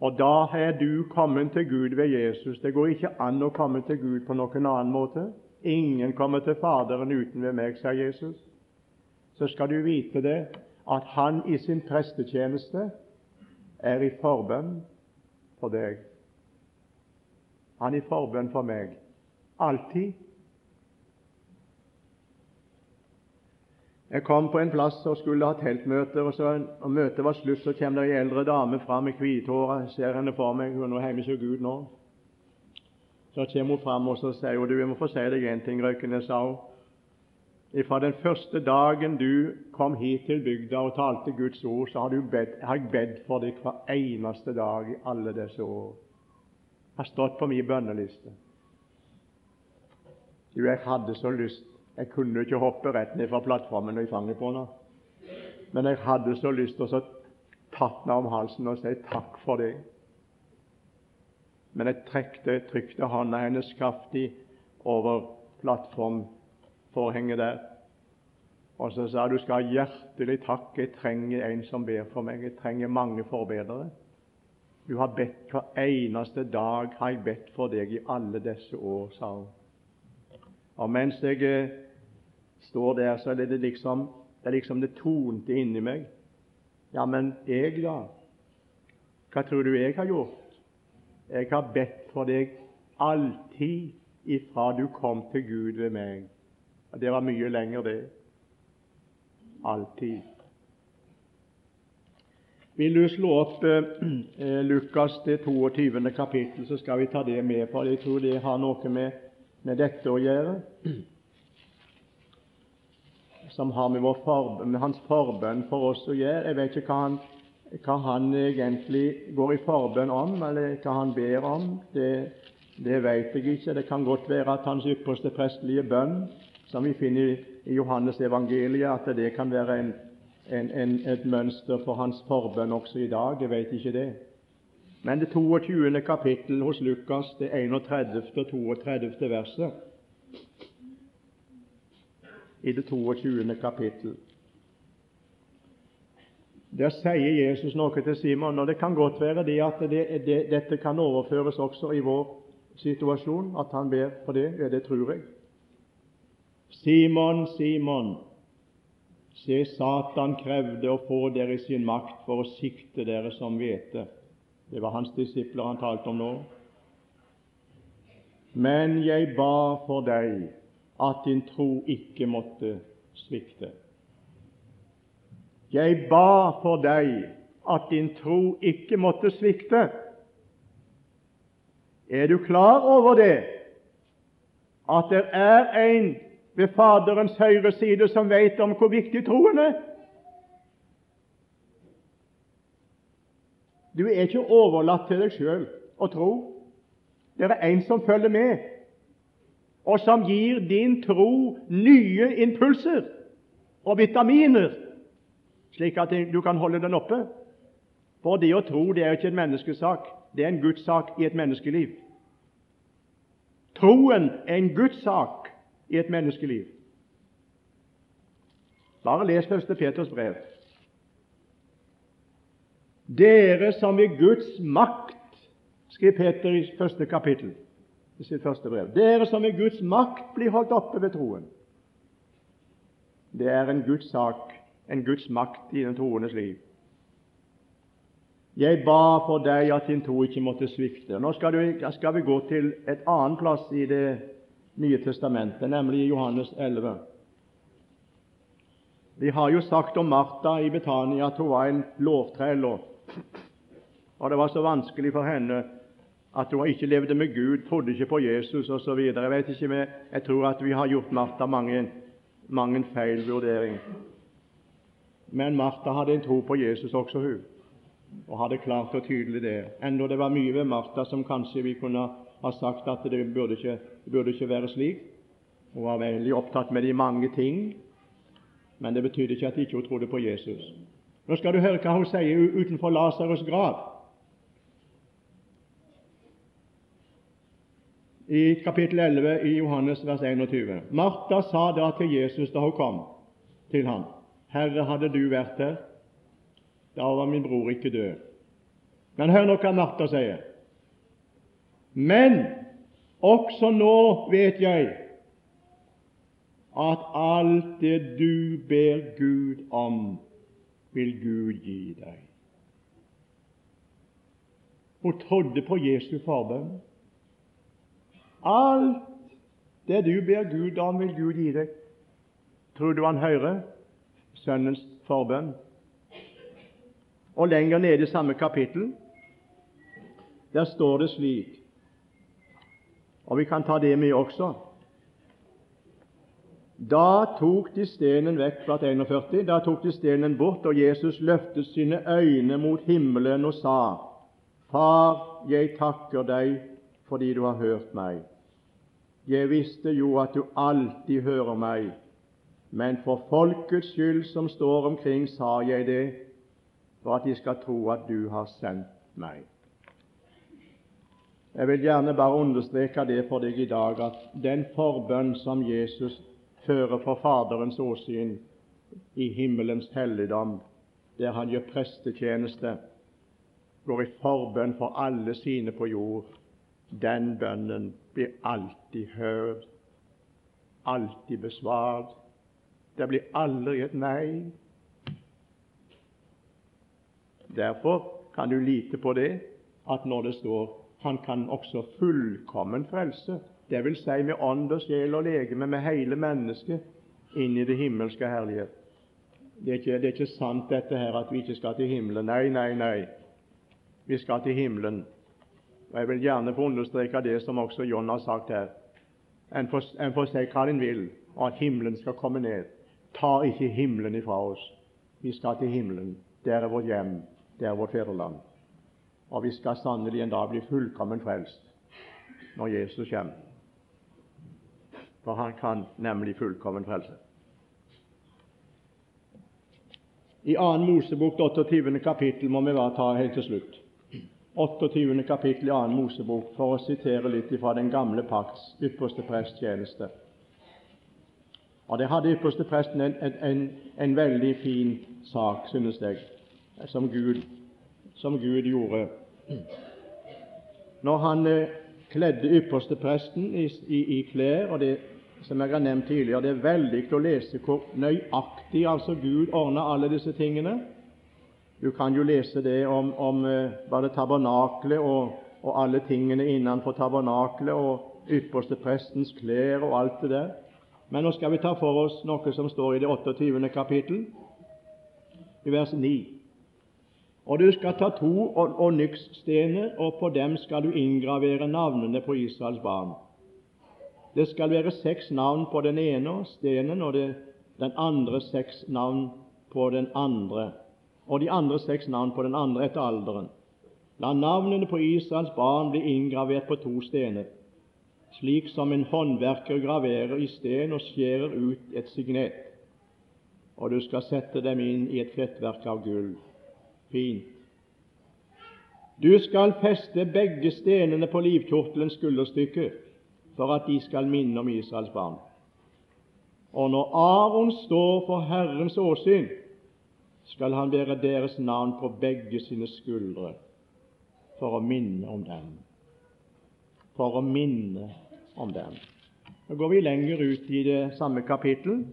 Og da er du kommet til Gud ved Jesus. Det går ikke an å komme til Gud på noen annen måte. Ingen kommer til Faderen uten ved meg, sa Jesus. Så skal du vite det, at han i sin prestetjeneste er i forbønn for deg. Han er i forbønn for meg. Alltid. Jeg kom på en plass og skulle ha teltmøte, og så når møtet var slutt, så kommer det ei eldre dame fram med hvithåra. Jeg ser henne for meg. Hun er hjemme hos Gud nå. Så kommer hun fram og så sier hun, du, jeg må få si deg en ting, Røykenes, sa hun. Fra den første dagen du kom hit til bygda og talte Guds ord, så har, bedt, har jeg bedt for deg hver eneste dag i alle disse år. Jeg har stått på min bønneliste. Du, jeg hadde så lyst Jeg kunne ikke hoppe rett ned fra plattformen i fanget på henne. Men jeg hadde så lyst til å tatt henne om halsen og si takk for det. Men jeg trekte, trykte hånda hennes kraftig over plattformforhenget der. Og så sa du skal ha hjertelig takk, jeg trenger en som ber for meg. Jeg trenger mange forbedere. Du har bedt hver eneste dag har jeg bedt for deg i alle disse år, sa hun. Og mens jeg eh, står der, så er det liksom det, liksom det tonte inni meg. Ja, men jeg, da? Hva tror du jeg har gjort? Jeg har bedt for deg alltid ifra du kom til Gud ved meg. Og Det var mye lenger, det. Alltid. Vil du slå opp eh, eh Lukas det 22. kapittel, så skal vi ta det med, for jeg tror det har noe med med dette å gjøre, som har med, forb med hans forbønn for oss å gjøre. Jeg vet ikke hva han, hva han egentlig går i forbønn om, eller hva han ber om. Det, det vet jeg ikke. Det kan godt være at hans ypperste prestelige bønn, som vi finner i Johannes evangeliet, at det kan være en, en, en, et mønster for hans forbønn også i dag. Jeg vet ikke det. Men det 22. kapittel hos Lukas, det 31. og 32. verset i det 22. kapittel. Der sier Jesus noe til Simon, og det kan godt være det at det, det, dette kan overføres også i vår situasjon, at han ber for det. Ja, det tror jeg. Simon, Simon, se, Satan krevde å få dere i sin makt for å sikte dere som hvete. Det var hans disipler han talte om nå. Men jeg ba for deg at din tro ikke måtte svikte. Jeg ba for deg at din tro ikke måtte svikte. Er du klar over det? At det er en ved Faderens høyre side som vet om hvor viktig troen er? Du er ikke overlatt til deg sjøl å tro. Det er en som følger med, og som gir din tro nye impulser og vitaminer, slik at du kan holde den oppe. For det å tro det er ikke en menneskesak, det er en Guds sak i et menneskeliv. Troen er en Guds sak i et menneskeliv. Bare les 1. Peters brev. Dere som ved Guds makt, skrev Peter i første kapittel i sitt første brev, dere som ved Guds makt blir holdt oppe ved troen. Det er en Guds sak, en Guds makt i den troendes liv. Jeg ba for deg at din tro ikke måtte svikte. Nå skal, du, skal vi gå til et annet plass i Det nye testamentet, nemlig Johannes 11. Vi har jo sagt om Martha i Betania at hun var en lovtrell. Det var så vanskelig for henne at hun ikke levde med Gud, trodde ikke på Jesus osv. Jeg vet ikke, men jeg tror at vi har gjort Martha mange, mange feil vurdering. Men Martha hadde en tro på Jesus også, hun, og hadde klart og tydelig det. Enda det var mye ved Martha som kanskje vi kunne ha sagt at det burde ikke, burde ikke være slik. Hun var veldig opptatt med de mange ting, men det betydde ikke at ikke hun trodde på Jesus. Nå skal du høre hva hun sier utenfor Lasarus' grav. I kapittel 11 i Johannes vers 21. Martha sa da til Jesus da hun kom til ham, Herre, hadde du vært her, da var min bror ikke død. Men hør nå hva Martha sier. Men også nå vet jeg at alt det du ber Gud om, vil Gud gi deg. Hun trodde på Jesu forbønn. Alt det du ber Gud om, vil Gud gi deg. Tror du han hører Sønnens forbønn? Og lenger nede i samme kapittel, der står det slik, og vi kan ta det med også da tok de stenen vekk fra 41. Da tok de stenen bort, og Jesus løftet sine øyne mot himmelen og sa, Far, jeg takker deg fordi du har hørt meg. Jeg visste jo at du alltid hører meg, men for folkets skyld som står omkring, sa jeg det, for at de skal tro at du har sendt meg. Jeg vil gjerne bare understreke det for deg i dag, at den forbønn som Jesus fører for Faderens åsyn i himmelens helligdom, der han gjør prestetjeneste, går i forbønn for alle sine på jord. Den bønnen blir alltid hørt, alltid besvart. Det blir aldri et nei. Derfor kan du lite på det, at når det står han kan også fullkommen frelse, det vil si med ånd og sjel og legeme, med hele mennesket, inn i det himmelske herlighet. Det er, ikke, det er ikke sant dette her at vi ikke skal til himmelen. Nei, nei, nei. Vi skal til himmelen. Og Jeg vil gjerne få understreke det som også John har sagt her. En får, si hva en vil, og at himmelen skal komme ned. Ta ikke himmelen ifra oss. Vi skal til himmelen. Der er vårt hjem. Der er vårt fedreland. Og vi skal sannelig en dag bli fullkommen frelst når Jesus kommer for han kan nemlig fullkommen frelse. I 2. Mosebok 28. kapittel må vi bare ta helt til slutt. 28. kapittel i 2. Mosebok, for å sitere litt fra den gamle pakts ypperste presttjeneste. Og Det hadde ypperste presten en, en, en, veldig fin sak, synes jeg, som Gud, som Gud gjorde. Når han eh, kledde ypperste presten i, i, i klær, og det som jeg har nevnt tidligere, det er veldig å lese hvor nøyaktig altså Gud ordner alle disse tingene. Du kan jo lese det om, om bare tabernaklet og, og, alle tingene innenfor tabernaklet og ypperste prestens klær og alt det der. Men nå skal vi ta for oss noe som står i det 28. kapittel, i vers 9. Og du skal ta to onyksstener, og på dem skal du inngravere navnene på Israels barn. Det skal være seks navn på den ene stenen, og det, den andre seks navn på den andre, og de andre seks navn på den andre etter alderen. La navnene på Israels barn bli inngravert på to stener, slik som en håndverker graverer i sten og skjærer ut et signet. Og du skal sette dem inn i et fettverk av gull. Fint. Du skal feste begge stenene på livkjortelens skulderstykke for at de skal minne om Israels barn. Og når Aron står for Herrens åsyn, skal han bære deres navn på begge sine skuldre for å minne om dem. For å minne om dem. Nå går vi lenger ut i det samme kapittel,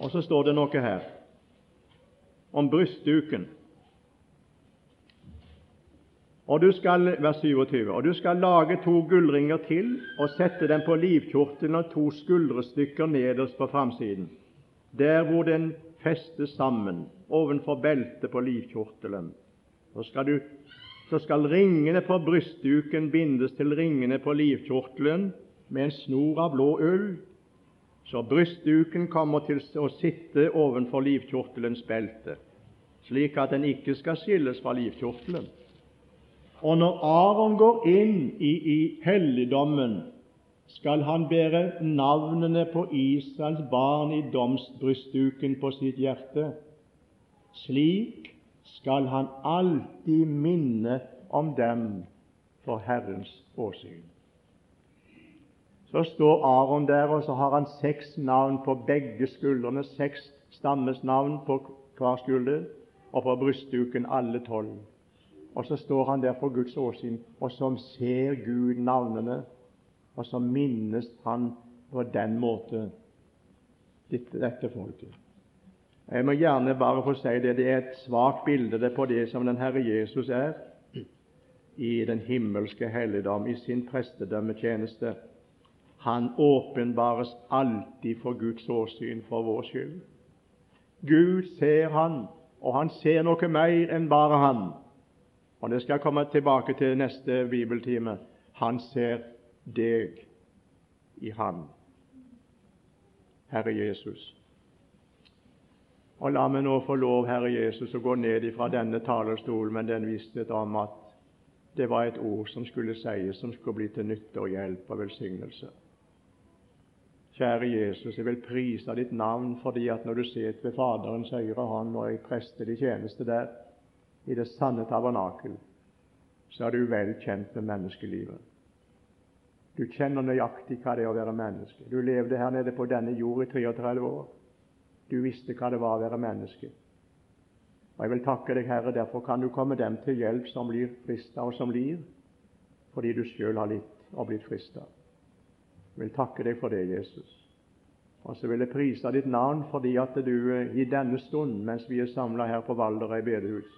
og så står det noe her om brystduken. Og du skal, vers 27, og du skal lage to gullringer til og sette dem på livkjortelen og to skuldrestykker nederst på framsiden, der hvor den festes sammen, ovenfor beltet på livkjortelen. Så skal du så skal ringene på brystduken bindes til ringene på livkjortelen med en snor av blå ull, så brystduken kommer til å sitte ovenfor livkjortelens belte, slik at den ikke skal skilles fra livkjortelen. Og når Aron går inn i, i helligdommen, skal han bære navnene på Israels barn i domsbrystduken på sitt hjerte. Slik skal han alltid minne om dem for Herrens åsyn. Så står Aron der, og så har han seks navn på begge skuldrene, seks stammes navn på hver skulder, og på brystduken alle tolv. Og så står han der for Guds åsyn, og som ser Gud navnene, og så minnes han på den måte dette, folket. Jeg må gjerne bare få si det. Det er et svakt bilde på det som den Herre Jesus er i den himmelske helligdom, i sin prestedømmetjeneste. Han åpenbares alltid for Guds åsyn for vår skyld. Gud ser han, og han ser noe mer enn bare han. Og Det skal jeg komme tilbake til neste bibeltime. Han ser deg i ham, Herre Jesus. Og La meg nå få lov, Herre Jesus, å gå ned ifra denne talerstolen med den visshet om at det var et ord som skulle sies, som skulle bli til nytte og hjelp og velsignelse. Kjære Jesus, jeg vil prise ditt navn fordi at når du sitter ved Faderens høyre hånd og er prester i tjeneste der, i det sanne tabernakel, så er du vel kjent med menneskelivet. Du kjenner nøyaktig hva det er å være menneske. Du levde her nede på denne jord i 33 år. Du visste hva det var å være menneske. Og Jeg vil takke deg, Herre, derfor kan du komme dem til hjelp som blir frista og som lir, fordi du sjøl har litt og blitt frista. Jeg vil takke deg for det, Jesus. Og så vil jeg prise ditt navn fordi at du eh, i denne stund, mens vi er samla her på Valderøy bedehus,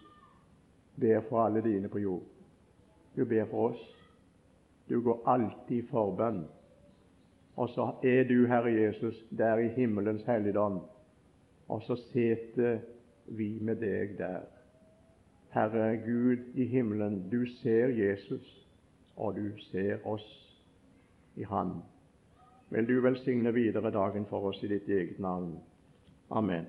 ber for alle dine på jord. Du ber for oss. Du går alltid i forbønn. Og så er du, Herre Jesus, der i himmelens helligdom og så seter vi med deg der. Herre Gud i himmelen, du ser Jesus, og du ser oss i Han. Vil du velsigne videre dagen for oss i ditt eget navn. Amen.